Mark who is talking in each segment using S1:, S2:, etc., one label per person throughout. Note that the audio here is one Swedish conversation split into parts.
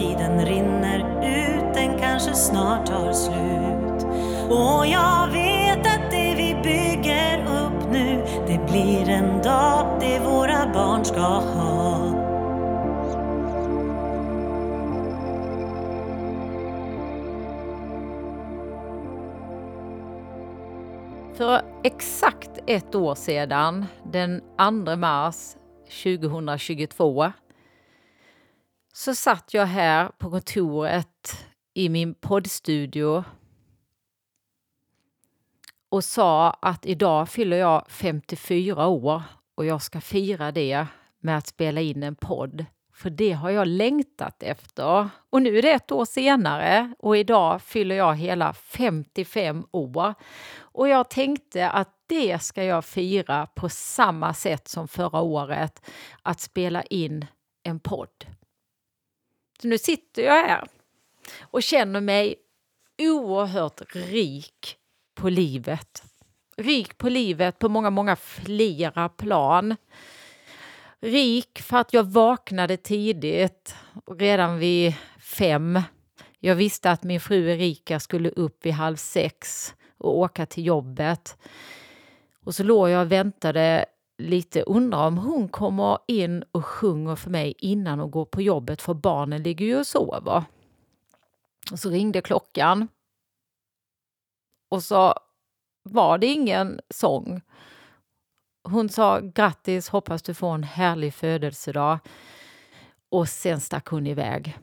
S1: tiden rinner ut, den kanske snart tar slut. Och jag vet att det vi bygger upp nu, det blir en dag det våra barn ska ha.
S2: För exakt ett år sedan, den 2 mars 2022, så satt jag här på kontoret i min poddstudio och sa att idag fyller jag 54 år och jag ska fira det med att spela in en podd. För det har jag längtat efter. Och nu är det ett år senare och idag fyller jag hela 55 år. Och jag tänkte att det ska jag fira på samma sätt som förra året, att spela in en podd. Så nu sitter jag här och känner mig oerhört rik på livet. Rik på livet på många, många flera plan. Rik för att jag vaknade tidigt, redan vid fem. Jag visste att min fru Erika skulle upp vid halv sex och åka till jobbet. Och så låg jag och väntade lite, undrar om hon kommer in och sjunger för mig innan hon går på jobbet, för barnen ligger ju och sover. Och så ringde klockan. Och så var det ingen sång. Hon sa grattis, hoppas du får en härlig födelsedag. Och sen stack hon iväg.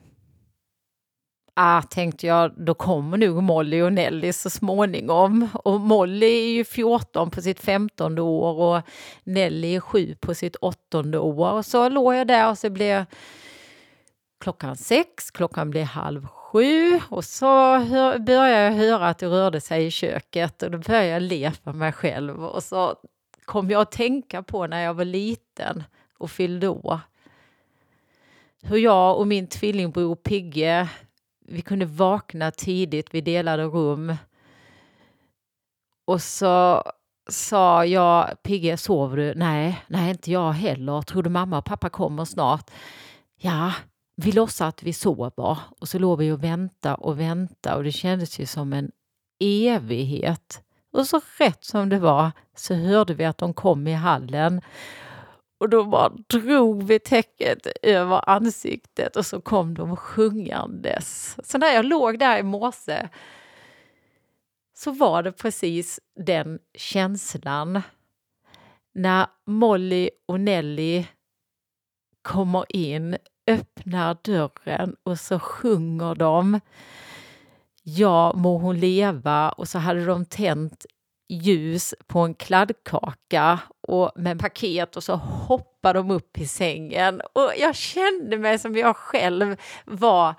S2: Ah, tänkte jag, då kommer nog Molly och Nelly så småningom. Och Molly är ju 14 på sitt 15 år och Nelly är 7 på sitt 8 år. Och så låg jag där och så blev klockan sex, klockan blev halv sju och så började jag höra att det rörde sig i köket och då började jag le för mig själv och så kom jag att tänka på när jag var liten och fyllde år. Hur jag och min tvillingbror Pigge, vi kunde vakna tidigt, vi delade rum. Och så sa jag, Pigge, sover du? Nej, nej, inte jag heller. Tror du mamma och pappa kommer snart? Ja, vi låtsas att vi sover. Och så låg vi och väntade och väntade och det kändes ju som en evighet. Och så rätt som det var så hörde vi att de kom i hallen. Och då bara drog vi täcket över ansiktet och så kom de sjungandes. Så när jag låg där i morse så var det precis den känslan. När Molly och Nelly kommer in, öppnar dörren och så sjunger de Ja må hon leva och så hade de tänt ljus på en kladdkaka och med paket och så hoppar de upp i sängen. Och jag kände mig som jag själv var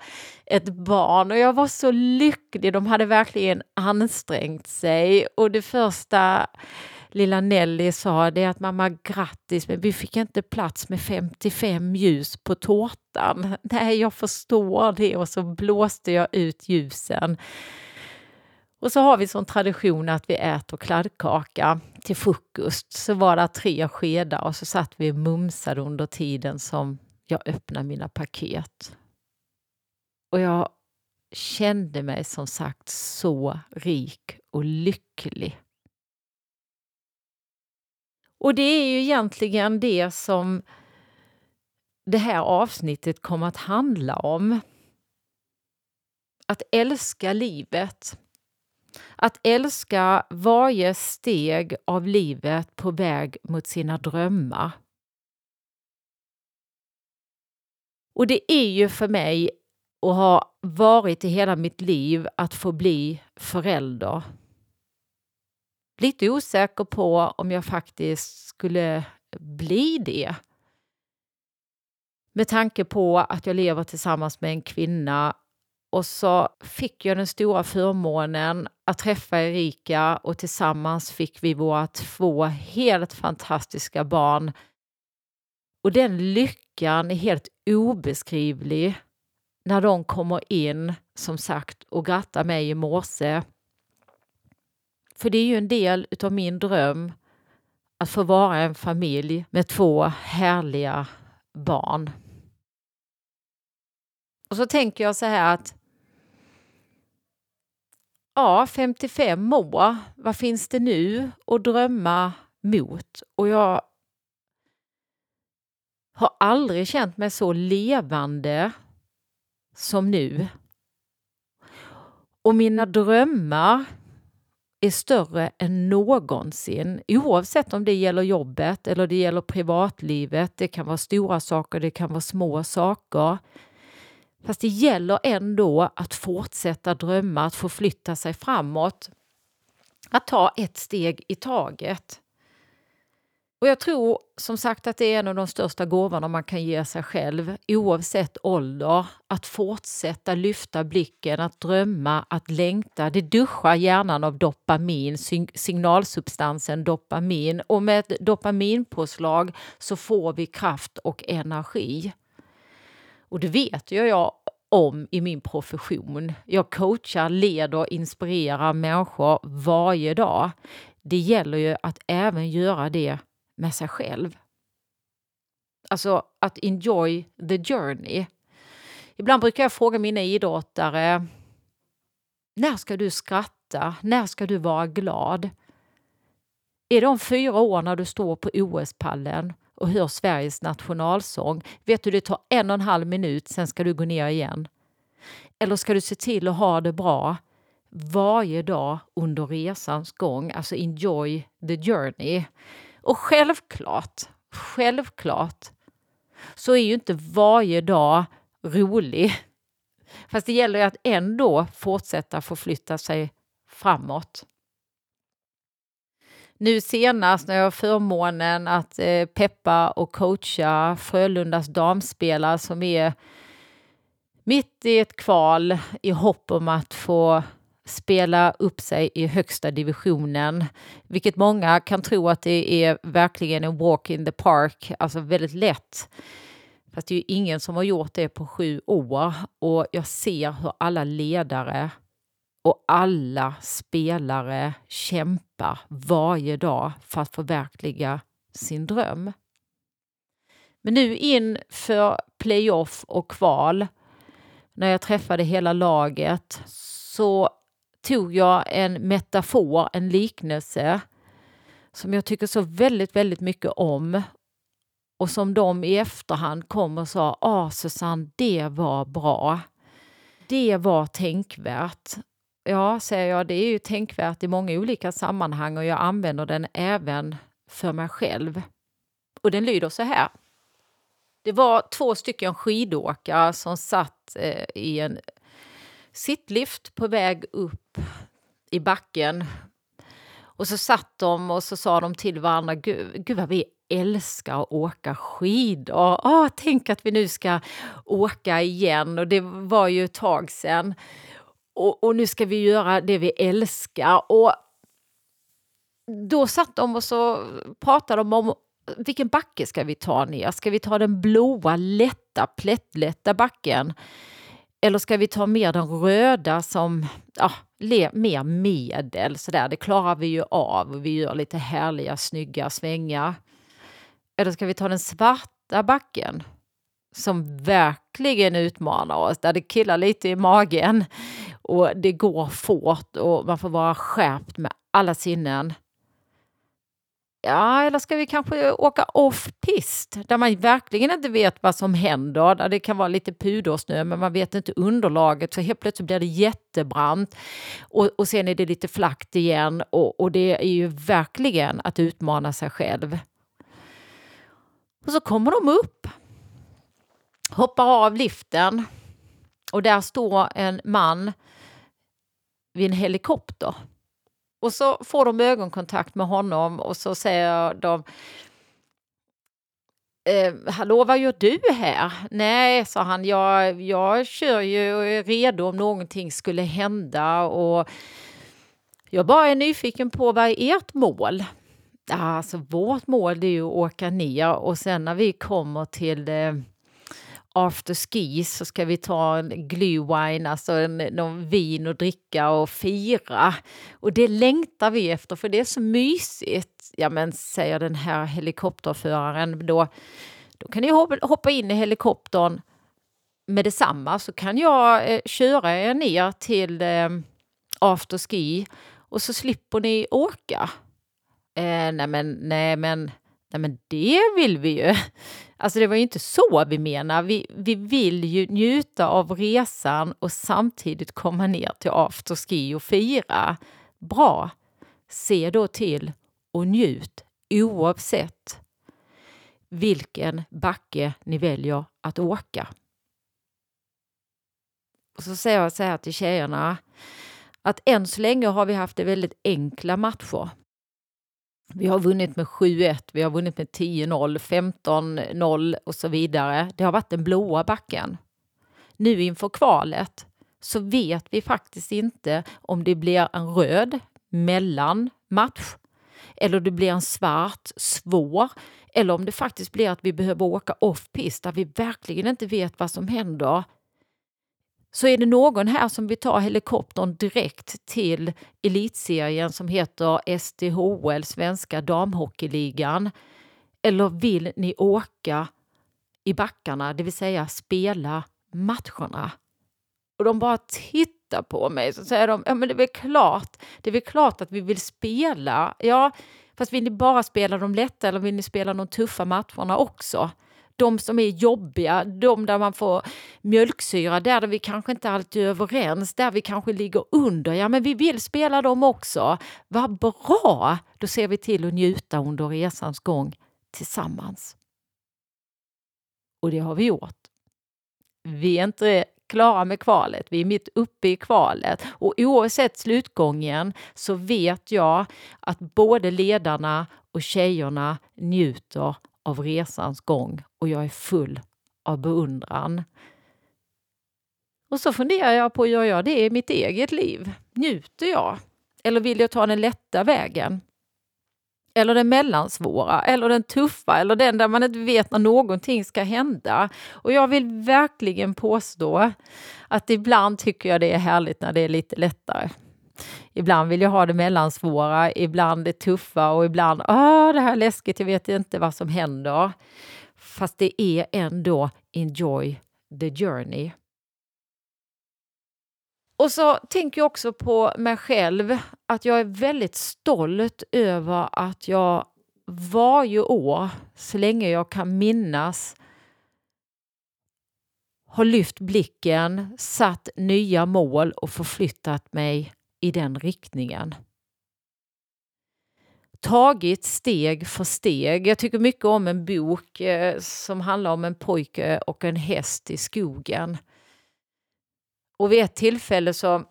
S2: ett barn och jag var så lycklig. De hade verkligen ansträngt sig och det första lilla Nelly sa det att mamma grattis men vi fick inte plats med 55 ljus på tårtan. Nej, jag förstår det och så blåste jag ut ljusen. Och så har vi som tradition att vi äter kladdkaka till frukost. Så var det tre skedar och så satt vi och mumsade under tiden som jag öppnade mina paket. Och jag kände mig som sagt så rik och lycklig. Och det är ju egentligen det som det här avsnittet kommer att handla om. Att älska livet. Att älska varje steg av livet på väg mot sina drömmar. Och det är ju för mig och har varit i hela mitt liv att få bli förälder. Lite osäker på om jag faktiskt skulle bli det. Med tanke på att jag lever tillsammans med en kvinna och så fick jag den stora förmånen att träffa Erika och tillsammans fick vi våra två helt fantastiska barn. Och den lyckan är helt obeskrivlig när de kommer in, som sagt, och grattar mig i morse. För det är ju en del utav min dröm att få vara en familj med två härliga barn. Och så tänker jag så här att ja, 55 år, vad finns det nu att drömma mot? Och jag har aldrig känt mig så levande som nu. Och mina drömmar är större än någonsin, oavsett om det gäller jobbet eller det gäller privatlivet. Det kan vara stora saker, det kan vara små saker. Fast det gäller ändå att fortsätta drömma, att förflytta sig framåt. Att ta ett steg i taget. Och jag tror som sagt att det är en av de största gåvorna man kan ge sig själv, oavsett ålder. Att fortsätta lyfta blicken, att drömma, att längta. Det duschar hjärnan av dopamin, signalsubstansen dopamin. Och med ett dopaminpåslag så får vi kraft och energi. Och det vet ju jag om i min profession. Jag coachar, leder, inspirerar människor varje dag. Det gäller ju att även göra det med sig själv. Alltså att enjoy the journey. Ibland brukar jag fråga mina idrottare, när ska du skratta? När ska du vara glad? Är det om fyra år när du står på OS-pallen och hör Sveriges nationalsång? Vet du, det tar en och en halv minut, sen ska du gå ner igen. Eller ska du se till att ha det bra varje dag under resans gång? Alltså enjoy the journey. Och självklart, självklart så är ju inte varje dag rolig. Fast det gäller ju att ändå fortsätta förflytta sig framåt. Nu senast när jag har förmånen att eh, peppa och coacha Frölundas damspelare som är mitt i ett kval i hopp om att få spela upp sig i högsta divisionen, vilket många kan tro att det är verkligen en walk in the park, alltså väldigt lätt. Fast det är ju ingen som har gjort det på sju år och jag ser hur alla ledare och alla spelare kämpar varje dag för att förverkliga sin dröm. Men nu inför playoff och kval, när jag träffade hela laget, så tog jag en metafor, en liknelse som jag tycker så väldigt, väldigt mycket om och som de i efterhand kom och sa, ah Susanne, det var bra. Det var tänkvärt. Ja, säger jag, det är ju tänkvärt i många olika sammanhang och jag använder den även för mig själv. Och den lyder så här. Det var två stycken skidåkare som satt eh, i en sittlift på väg upp i backen. Och så satt de och så sa de till varandra, gud, gud vad vi älskar att åka skidor. Ah, tänk att vi nu ska åka igen och det var ju ett tag sedan. Och, och nu ska vi göra det vi älskar. Och då satt de och så pratade de om vilken backe ska vi ta ner? Ska vi ta den blåa, lätta, plättlätta backen? Eller ska vi ta mer den röda som ja, mer medel? Så där, det klarar vi ju av och vi gör lite härliga, snygga svängar. Eller ska vi ta den svarta backen? Som verkligen utmanar oss, där det killar lite i magen och det går fort och man får vara skärpt med alla sinnen. Ja, eller ska vi kanske åka off-pist där man verkligen inte vet vad som händer, där det kan vara lite pudersnö men man vet inte underlaget så helt plötsligt blir det jättebrant och, och sen är det lite flackt igen och, och det är ju verkligen att utmana sig själv. Och så kommer de upp, hoppar av liften och där står en man vid en helikopter och så får de ögonkontakt med honom och så säger de Eh, hallå, vad gör du här? Nej, sa han, jag, jag kör ju och är redo om någonting skulle hända och jag bara är nyfiken på vad är ert mål? Alltså vårt mål är ju att åka ner och sen när vi kommer till eh, after ski så ska vi ta en glühwein, alltså en, någon vin och dricka och fira. Och det längtar vi efter för det är så mysigt. Ja men säger den här helikopterföraren då, då kan ni hoppa in i helikoptern med detsamma så kan jag eh, köra er ner till eh, afterski och så slipper ni åka. Eh, nej, men, nej, men, nej men det vill vi ju. Alltså det var ju inte så vi menar. Vi, vi vill ju njuta av resan och samtidigt komma ner till afterski och fira. Bra. Se då till och njut oavsett vilken backe ni väljer att åka. Och så säger jag så här till tjejerna att än så länge har vi haft det väldigt enkla matcher. Vi har vunnit med 7-1, vi har vunnit med 10-0, 15-0 och så vidare. Det har varit den blåa backen. Nu inför kvalet så vet vi faktiskt inte om det blir en röd mellanmatch eller det blir en svart, svår eller om det faktiskt blir att vi behöver åka off-pist där vi verkligen inte vet vad som händer så är det någon här som vill ta helikoptern direkt till elitserien som heter SDHL, Svenska Damhockeyligan? Eller vill ni åka i backarna, det vill säga spela matcherna? Och de bara tittar på mig så säger de, ja men det är väl klart, det är väl klart att vi vill spela. Ja, fast vill ni bara spela de lätta eller vill ni spela de tuffa matcherna också? De som är jobbiga, de där man får mjölksyra, där vi kanske inte alltid är överens, där vi kanske ligger under. Ja, men vi vill spela dem också. Vad bra! Då ser vi till att njuta under resans gång tillsammans. Och det har vi gjort. Vi är inte klara med kvalet, vi är mitt uppe i kvalet och oavsett slutgången så vet jag att både ledarna och tjejerna njuter av resans gång och jag är full av beundran. Och så funderar jag på, gör jag det i mitt eget liv? Njuter jag? Eller vill jag ta den lätta vägen? Eller den mellansvåra, eller den tuffa, eller den där man inte vet när någonting ska hända. Och jag vill verkligen påstå att ibland tycker jag det är härligt när det är lite lättare. Ibland vill jag ha det mellansvåra, ibland det tuffa och ibland Åh, det här är läskigt, jag vet inte vad som händer. Fast det är ändå enjoy the journey. Och så tänker jag också på mig själv, att jag är väldigt stolt över att jag varje år, så länge jag kan minnas, har lyft blicken, satt nya mål och förflyttat mig i den riktningen. Tagit steg för steg. Jag tycker mycket om en bok eh, som handlar om en pojke och en häst i skogen. Och vid ett tillfälle så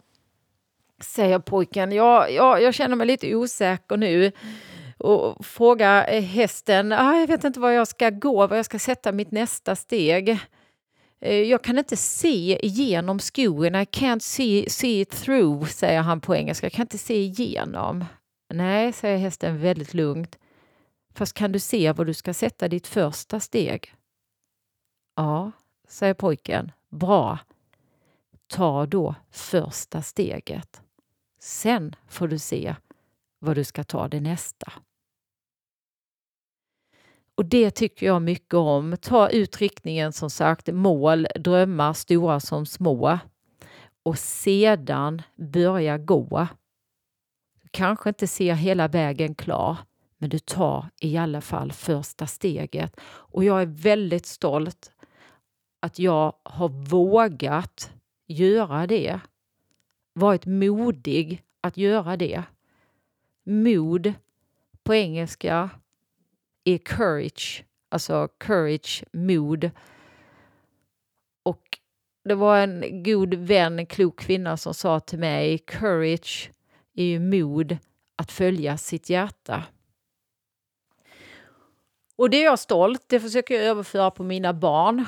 S2: säger pojken, ja, ja jag känner mig lite osäker nu och frågar eh, hästen, ah, jag vet inte var jag ska gå, var jag ska sätta mitt nästa steg. Eh, jag kan inte se igenom skogen. I can't see, see it through, säger han på engelska. Jag kan inte se igenom. Nej, säger hästen väldigt lugnt. Fast kan du se var du ska sätta ditt första steg? Ja, säger pojken. Bra. Ta då första steget. Sen får du se var du ska ta det nästa. Och det tycker jag mycket om. Ta ut riktningen som sagt, mål, drömmar, stora som små. Och sedan börja gå. Du kanske inte ser hela vägen klar, men du tar i alla fall första steget. Och jag är väldigt stolt att jag har vågat göra det. Varit modig att göra det. Mod på engelska är courage, alltså courage, mod. Och det var en god vän, en klok kvinna som sa till mig, courage är ju mod att följa sitt hjärta. Och det är jag stolt, det försöker jag överföra på mina barn.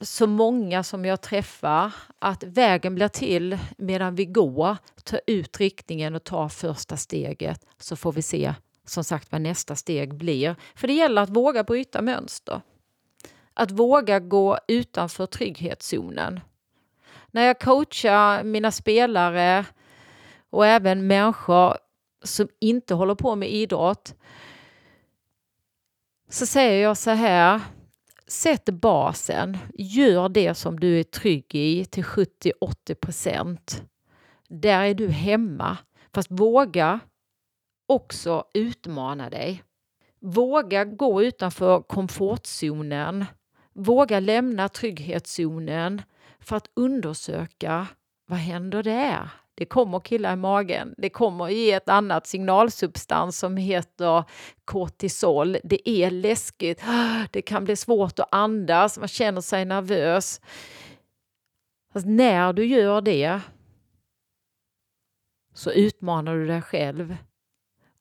S2: Så många som jag träffar, att vägen blir till medan vi går. Ta ut riktningen och ta första steget så får vi se som sagt vad nästa steg blir. För det gäller att våga bryta mönster. Att våga gå utanför trygghetszonen. När jag coachar mina spelare och även människor som inte håller på med idrott så säger jag så här. sätt basen. Gör det som du är trygg i till 70-80 procent. Där är du hemma. Fast våga också utmana dig. Våga gå utanför komfortzonen. Våga lämna trygghetszonen för att undersöka vad händer där? Det kommer killa i magen. Det kommer ge ett annat signalsubstans som heter kortisol. Det är läskigt. Det kan bli svårt att andas. Man känner sig nervös. Fast när du gör det så utmanar du dig själv.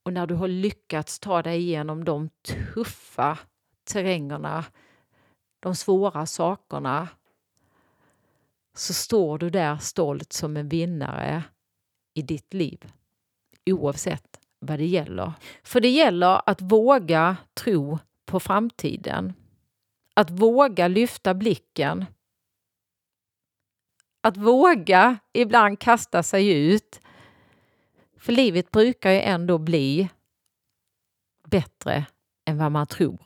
S2: Och när du har lyckats ta dig igenom de tuffa terrängerna, de svåra sakerna, så står du där stolt som en vinnare i ditt liv. Oavsett vad det gäller. För det gäller att våga tro på framtiden. Att våga lyfta blicken. Att våga ibland kasta sig ut för livet brukar ju ändå bli bättre än vad man tror.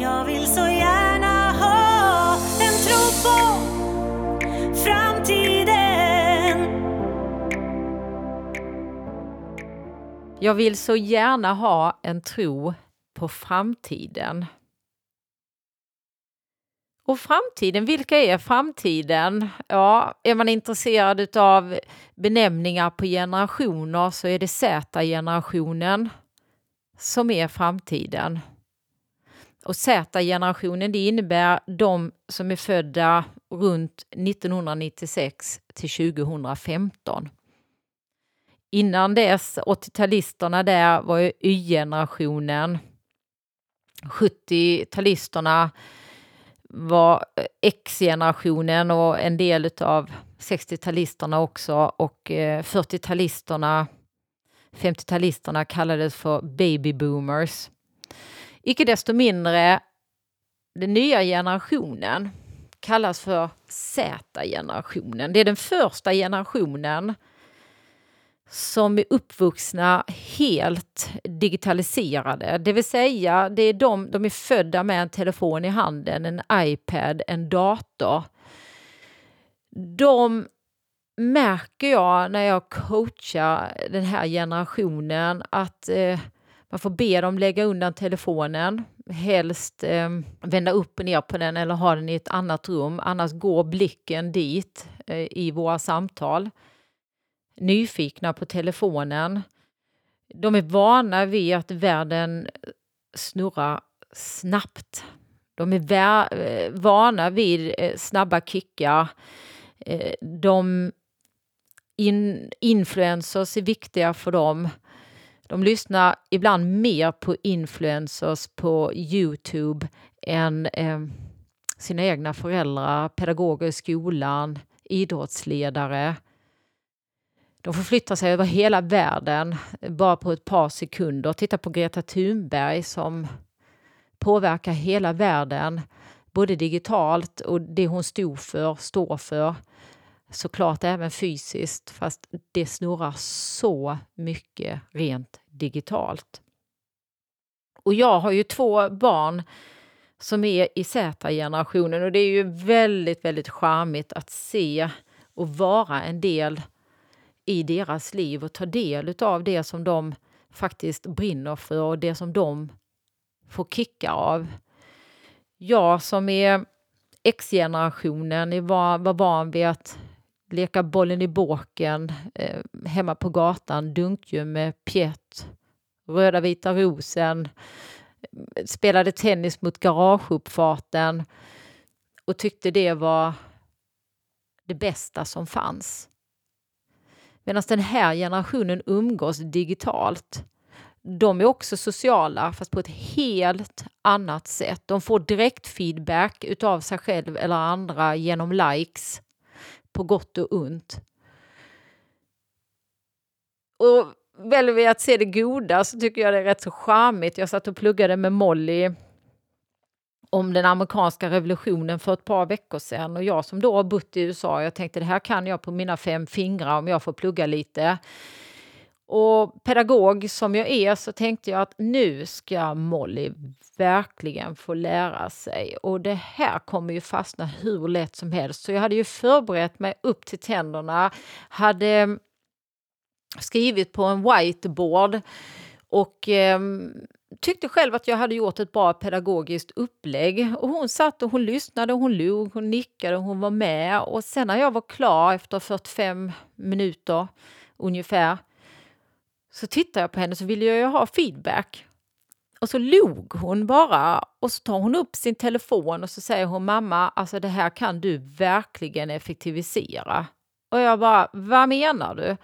S1: Jag vill så gärna ha en tro på framtiden
S2: Jag vill så gärna ha en tro på framtiden. Och framtiden, vilka är framtiden? Ja, är man intresserad av benämningar på generationer så är det Z-generationen som är framtiden. Och Z-generationen det innebär de som är födda runt 1996 till 2015. Innan dess, 80-talisterna där, var ju Y-generationen. 70-talisterna var eh, X-generationen och en del av 60-talisterna också och eh, 40-talisterna, 50-talisterna kallades för baby boomers. Icke desto mindre, den nya generationen kallas för Z-generationen. Det är den första generationen som är uppvuxna helt digitaliserade. Det vill säga, det är de, de är födda med en telefon i handen, en iPad, en dator. De märker jag när jag coachar den här generationen att eh, man får be dem lägga undan telefonen, helst eh, vända upp och ner på den eller ha den i ett annat rum, annars går blicken dit eh, i våra samtal nyfikna på telefonen. De är vana vid att världen snurrar snabbt. De är eh, vana vid eh, snabba kickar. Eh, de in influencers är viktiga för dem. De lyssnar ibland mer på influencers på Youtube än eh, sina egna föräldrar, pedagoger i skolan, idrottsledare. De förflyttar sig över hela världen bara på ett par sekunder. Titta på Greta Thunberg som påverkar hela världen, både digitalt och det hon stod för, står för. Såklart även fysiskt, fast det snurrar så mycket rent digitalt. Och jag har ju två barn som är i Z-generationen och det är ju väldigt, väldigt charmigt att se och vara en del i deras liv och ta del av det som de faktiskt brinner för och det som de får kicka av. Jag som är X-generationen var, var van vid att leka bollen i båken eh, hemma på gatan, dunkgym, med pjätt, röda vita rosen, spelade tennis mot garageuppfarten och tyckte det var det bästa som fanns. Medan den här generationen umgås digitalt. De är också sociala, fast på ett helt annat sätt. De får direktfeedback utav sig själv eller andra genom likes, på gott och ont. Och väljer vi att se det goda så tycker jag det är rätt så charmigt. Jag satt och pluggade med Molly om den amerikanska revolutionen för ett par veckor sedan och jag som då har bott i USA, jag tänkte det här kan jag på mina fem fingrar om jag får plugga lite. Och pedagog som jag är så tänkte jag att nu ska Molly verkligen få lära sig och det här kommer ju fastna hur lätt som helst. Så jag hade ju förberett mig upp till tänderna, hade mm, skrivit på en whiteboard och eh, tyckte själv att jag hade gjort ett bra pedagogiskt upplägg. Och hon satt och hon lyssnade, och hon log, hon nickade och hon var med. Och sen när jag var klar efter 45 minuter ungefär så tittade jag på henne så ville jag ju ha feedback. Och så log hon bara och så tar hon upp sin telefon och så säger hon mamma, alltså det här kan du verkligen effektivisera. Och jag bara, vad menar du?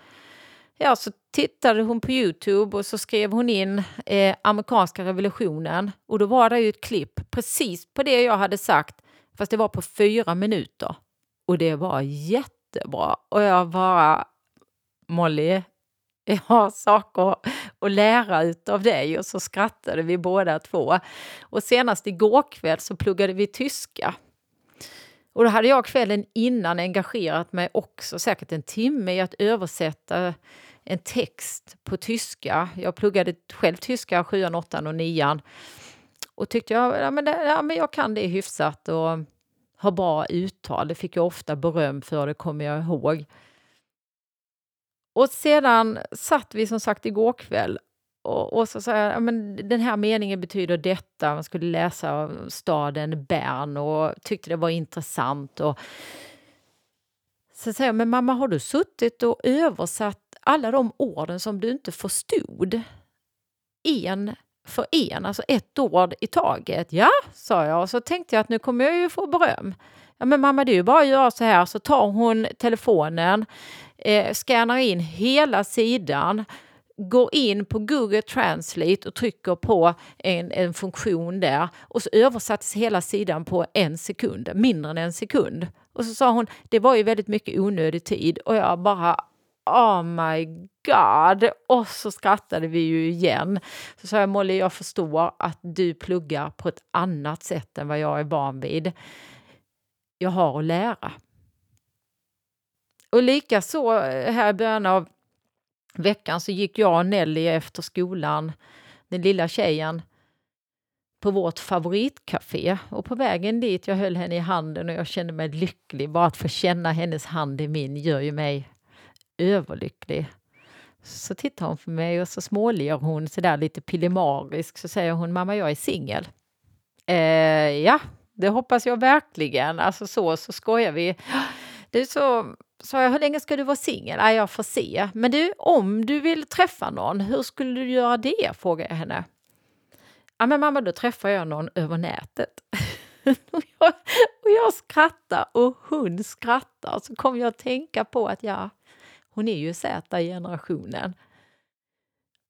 S2: Ja, så tittade hon på Youtube och så skrev hon in eh, amerikanska revolutionen och då var det ju ett klipp precis på det jag hade sagt, fast det var på fyra minuter. Och det var jättebra. Och jag bara, Molly, jag har saker att lära utav dig och så skrattade vi båda två. Och senast igår kväll så pluggade vi tyska. Och då hade jag kvällen innan engagerat mig också säkert en timme i att översätta en text på tyska. Jag pluggade själv tyska, sjuan, åttan och nian. Och tyckte jag, ja men, det, ja men jag kan det hyfsat och har bra uttal. Det fick jag ofta beröm för, det kommer jag ihåg. Och sedan satt vi som sagt igår kväll och, och så sa jag, ja, men den här meningen betyder detta. Man skulle läsa staden Bern och tyckte det var intressant. Och så säger jag, men mamma har du suttit och översatt alla de orden som du inte förstod? En för en, alltså ett ord i taget. Ja, sa jag och så tänkte jag att nu kommer jag ju få beröm. Ja, men mamma, det är ju bara att göra så här. Så tar hon telefonen, eh, scannar in hela sidan, går in på Google Translate och trycker på en, en funktion där och så översattes hela sidan på en sekund, mindre än en sekund. Och så sa hon, det var ju väldigt mycket onödig tid och jag bara Oh my god! Och så skrattade vi ju igen. Så sa jag, Molly, jag förstår att du pluggar på ett annat sätt än vad jag är van vid jag har att lära. Och likaså eh, här i början av veckan så gick jag och Nelly efter skolan, den lilla tjejen, på vårt favoritcafé. Och på vägen dit, jag höll henne i handen och jag kände mig lycklig. Bara att få känna hennes hand i min gör ju mig överlycklig. Så tittar hon på mig och så småler hon sådär lite pillemarisk. Så säger hon, mamma jag är singel. Eh, ja, det hoppas jag verkligen. Alltså så, så skojar vi. Du, så sa jag, hur länge ska du vara singel? Nej, jag får se. Men du, om du vill träffa någon, hur skulle du göra det? frågade jag henne. Ja, men mamma, då träffar jag någon över nätet. och, jag, och jag skrattar och hon skrattar. Så kom jag att tänka på att ja, hon är ju Z-generationen.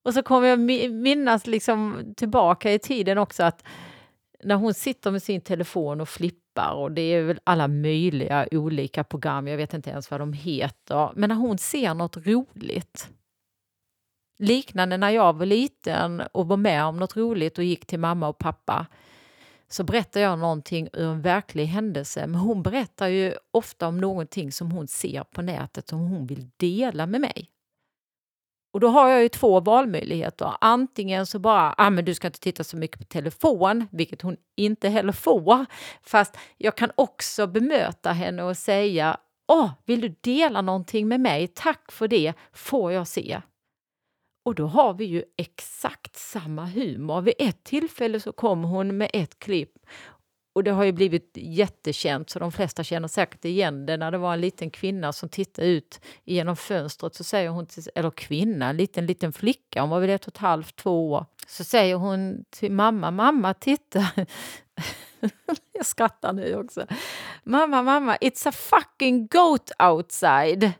S2: Och så kommer jag minnas liksom tillbaka i tiden också att när hon sitter med sin telefon och flippar och det är väl alla möjliga olika program, jag vet inte ens vad de heter, men när hon ser något roligt liknande när jag var liten och var med om något roligt och gick till mamma och pappa så berättar jag någonting ur en verklig händelse. Men hon berättar ju ofta om någonting som hon ser på nätet som hon vill dela med mig. Och då har jag ju två valmöjligheter. Antingen så bara, ah, men du ska inte titta så mycket på telefon, vilket hon inte heller får. Fast jag kan också bemöta henne och säga, åh, vill du dela någonting med mig? Tack för det, får jag se. Och då har vi ju exakt samma humor. Vid ett tillfälle så kom hon med ett klipp och det har ju blivit jättekänt så de flesta känner säkert igen det. När det var en liten kvinna som tittade ut genom fönstret så säger hon till, eller kvinna, en liten, liten flicka, hon var väl ett och ett halvt, två år. Så säger hon till mamma, mamma titta. Jag skrattar nu också. Mamma, mamma, it's a fucking goat outside.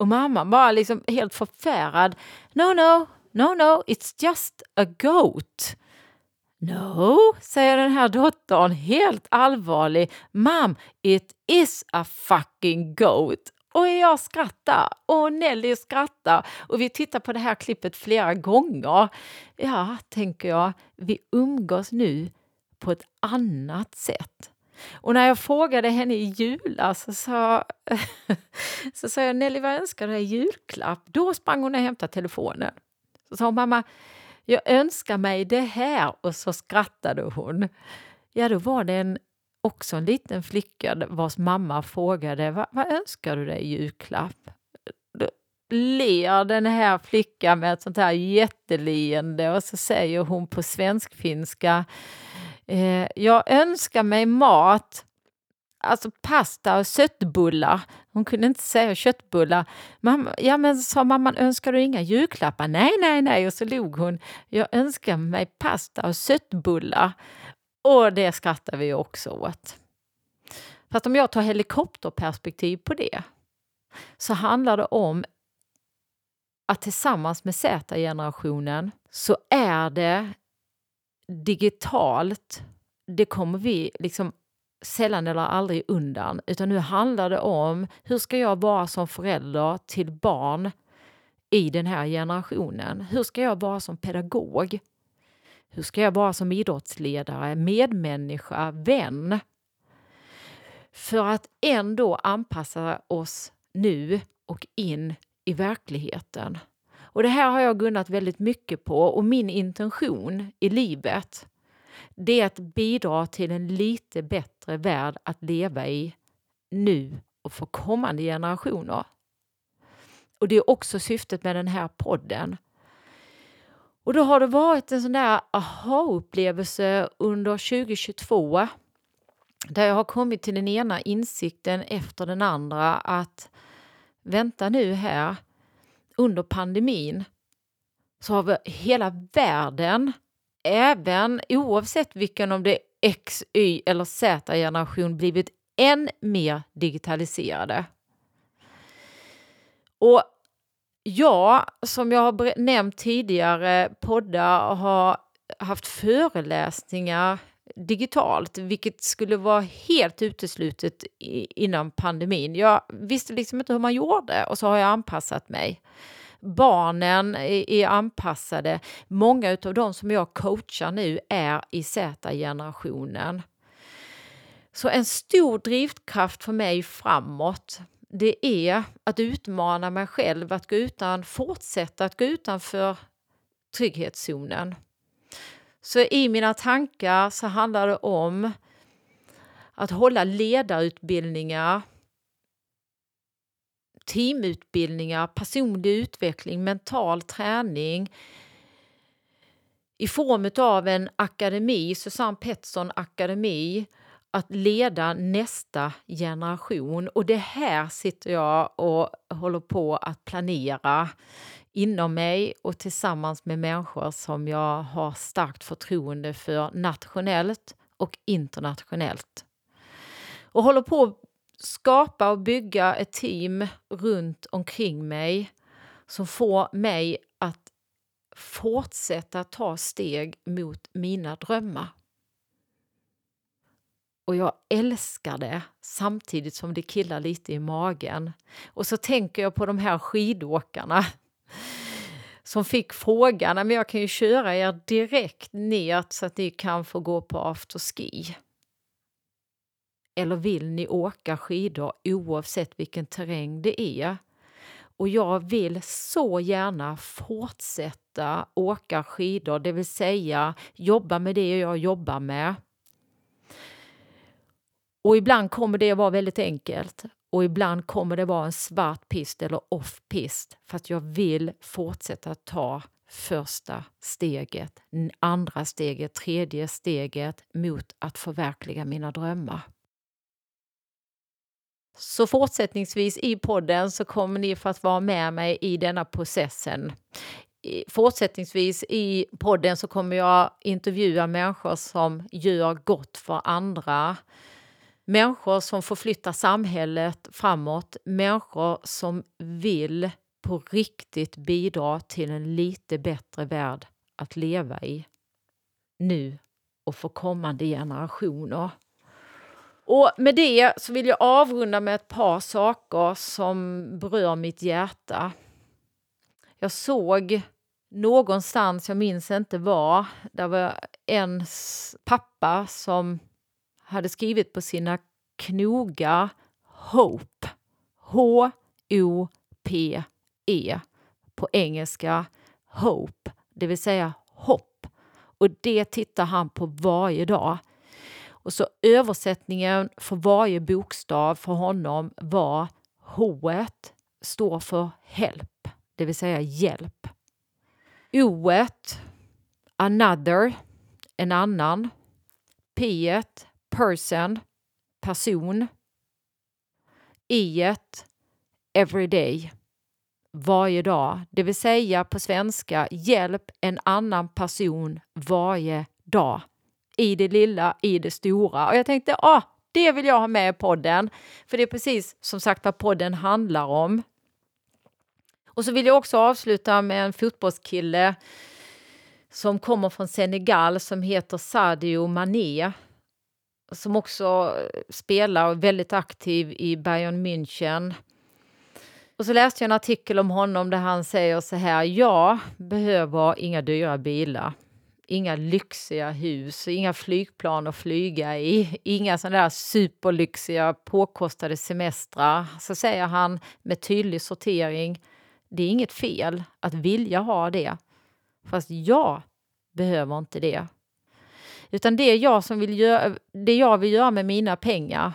S2: Och mamma bara liksom helt förfärad. No, no, no, no, it's just a goat. No, säger den här dottern helt allvarlig. Mom, it is a fucking goat. Och jag skrattar och Nelly skrattar och vi tittar på det här klippet flera gånger. Ja, tänker jag, vi umgås nu på ett annat sätt. Och när jag frågade henne i julas så sa, så sa jag Nelly, vad önskar du dig i julklapp? Då sprang hon och hämtade telefonen. Så sa hon, mamma, jag önskar mig det här. Och så skrattade hon. Ja, då var det en, också en liten flicka vars mamma frågade, vad, vad önskar du dig i julklapp? Då ler den här flickan med ett sånt här jätteleende och så säger hon på svensk-finska, Eh, jag önskar mig mat, alltså pasta och sötbullar. Hon kunde inte säga köttbullar. Mamma, ja, men sa mamman, önskar du inga julklappar? Nej, nej, nej. Och så log hon. Jag önskar mig pasta och sötbullar. Och det skrattar vi också åt. Fast om jag tar helikopterperspektiv på det så handlar det om att tillsammans med Z-generationen så är det digitalt, det kommer vi liksom sällan eller aldrig undan. Utan nu handlar det om hur ska jag vara som förälder till barn i den här generationen? Hur ska jag vara som pedagog? Hur ska jag vara som idrottsledare, medmänniska, vän? För att ändå anpassa oss nu och in i verkligheten. Och det här har jag gunnat väldigt mycket på och min intention i livet det är att bidra till en lite bättre värld att leva i nu och för kommande generationer. Och det är också syftet med den här podden. Och då har det varit en sån där aha-upplevelse under 2022 där jag har kommit till den ena insikten efter den andra att vänta nu här, under pandemin så har vi hela världen, även oavsett vilken om det är X, Y eller Z-generation, blivit än mer digitaliserade. Och jag, som jag har nämnt tidigare, poddar har haft föreläsningar digitalt, vilket skulle vara helt uteslutet innan pandemin. Jag visste liksom inte hur man gjorde och så har jag anpassat mig. Barnen är anpassade. Många av de som jag coachar nu är i Z-generationen. Så en stor drivkraft för mig framåt det är att utmana mig själv, att gå utan, fortsätta att gå utanför trygghetszonen. Så i mina tankar så handlar det om att hålla ledarutbildningar, teamutbildningar, personlig utveckling, mental träning i form av en akademi, Susanne Pettersson Akademi, att leda nästa generation. Och det här sitter jag och håller på att planera inom mig och tillsammans med människor som jag har starkt förtroende för nationellt och internationellt. Och håller på att skapa och bygga ett team runt omkring mig som får mig att fortsätta ta steg mot mina drömmar. Och jag älskar det samtidigt som det killar lite i magen. Och så tänker jag på de här skidåkarna som fick frågan, men jag kan ju köra er direkt ner så att ni kan få gå på afterski. Eller vill ni åka skidor oavsett vilken terräng det är? Och jag vill så gärna fortsätta åka skidor, det vill säga jobba med det jag jobbar med. Och ibland kommer det att vara väldigt enkelt och ibland kommer det vara en svart pist eller off-pist för att jag vill fortsätta ta första steget, andra steget, tredje steget mot att förverkliga mina drömmar. Så fortsättningsvis i podden så kommer ni få att vara med mig i denna processen. Fortsättningsvis i podden så kommer jag intervjua människor som gör gott för andra Människor som får flytta samhället framåt, människor som vill på riktigt bidra till en lite bättre värld att leva i nu och för kommande generationer. Och med det så vill jag avrunda med ett par saker som berör mitt hjärta. Jag såg någonstans, jag minns inte var, där var en pappa som hade skrivit på sina knogar Hope. H-O-P-E. På engelska Hope, det vill säga hopp. Och det tittar han på varje dag. Och så översättningen för varje bokstav för honom var H står för help, det vill säga hjälp. O another, en annan. P person, person. I everyday, varje dag. Det vill säga på svenska, hjälp en annan person varje dag. I det lilla, i det stora. Och jag tänkte, ah, det vill jag ha med i podden. För det är precis som sagt vad podden handlar om. Och så vill jag också avsluta med en fotbollskille som kommer från Senegal som heter Sadio Mané. Som också eh, spelar och är väldigt aktiv i Bayern München. Och så läste jag en artikel om honom där han säger så här, jag behöver inga dyra bilar inga lyxiga hus, inga flygplan att flyga i, inga sådana där superlyxiga påkostade semestrar. Så säger han med tydlig sortering, det är inget fel att vilja ha det. Fast jag behöver inte det. Utan det jag, som vill göra, det jag vill göra med mina pengar.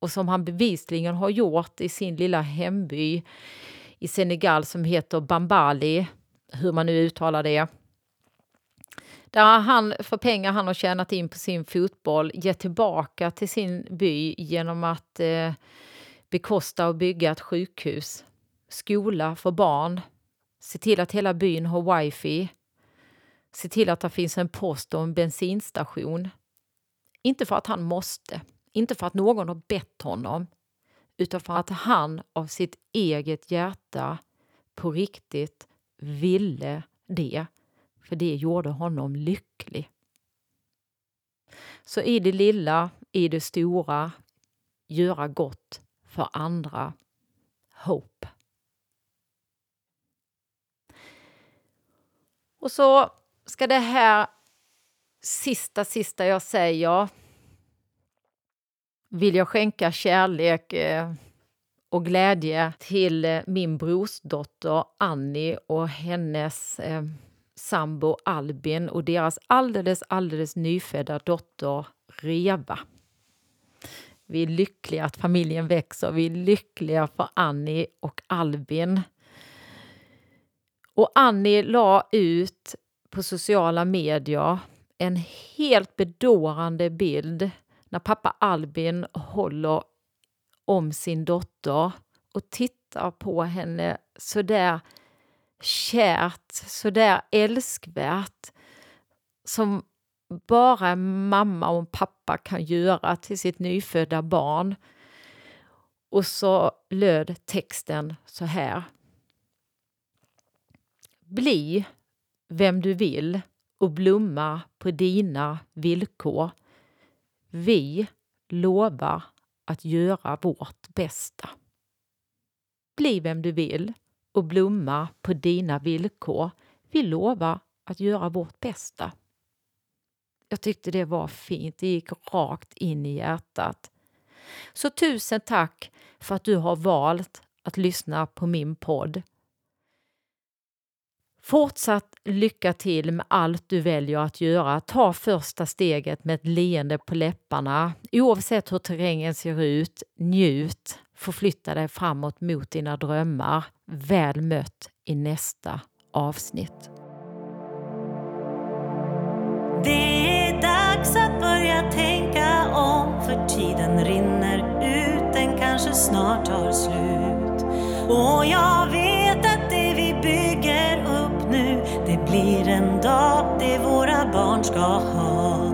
S2: Och som han bevisligen har gjort i sin lilla hemby i Senegal som heter Bambali, hur man nu uttalar det. Där han för pengar han har tjänat in på sin fotboll gett tillbaka till sin by genom att eh, bekosta och bygga ett sjukhus, skola för barn, se till att hela byn har wifi, se till att det finns en post och en bensinstation. Inte för att han måste, inte för att någon har bett honom, utan för att han av sitt eget hjärta på riktigt ville det för det gjorde honom lycklig. Så i det lilla, i det stora, göra gott för andra. Hope. Och så ska det här sista, sista jag säger vill jag skänka kärlek eh, och glädje till eh, min brorsdotter Annie och hennes eh, sambo Albin och deras alldeles, alldeles nyfödda dotter Reva. Vi är lyckliga att familjen växer. Vi är lyckliga för Annie och Albin. Och Annie la ut på sociala medier en helt bedårande bild när pappa Albin håller om sin dotter och tittar på henne sådär kärt, sådär älskvärt som bara mamma och pappa kan göra till sitt nyfödda barn. Och så löd texten så här. Bli vem du vill och blomma på dina villkor. Vi lovar att göra vårt bästa. Bli vem du vill och blomma på dina villkor. Vi lovar att göra vårt bästa. Jag tyckte det var fint, det gick rakt in i hjärtat. Så tusen tack för att du har valt att lyssna på min podd. Fortsatt lycka till med allt du väljer att göra. Ta första steget med ett leende på läpparna. Oavsett hur terrängen ser ut, njut. Förflytta dig framåt mot dina drömmar. Väl mött i nästa avsnitt.
S1: Det är dags att börja tänka om för tiden rinner ut, den kanske snart tar slut. Och jag vet blir en dag det våra barn ska ha.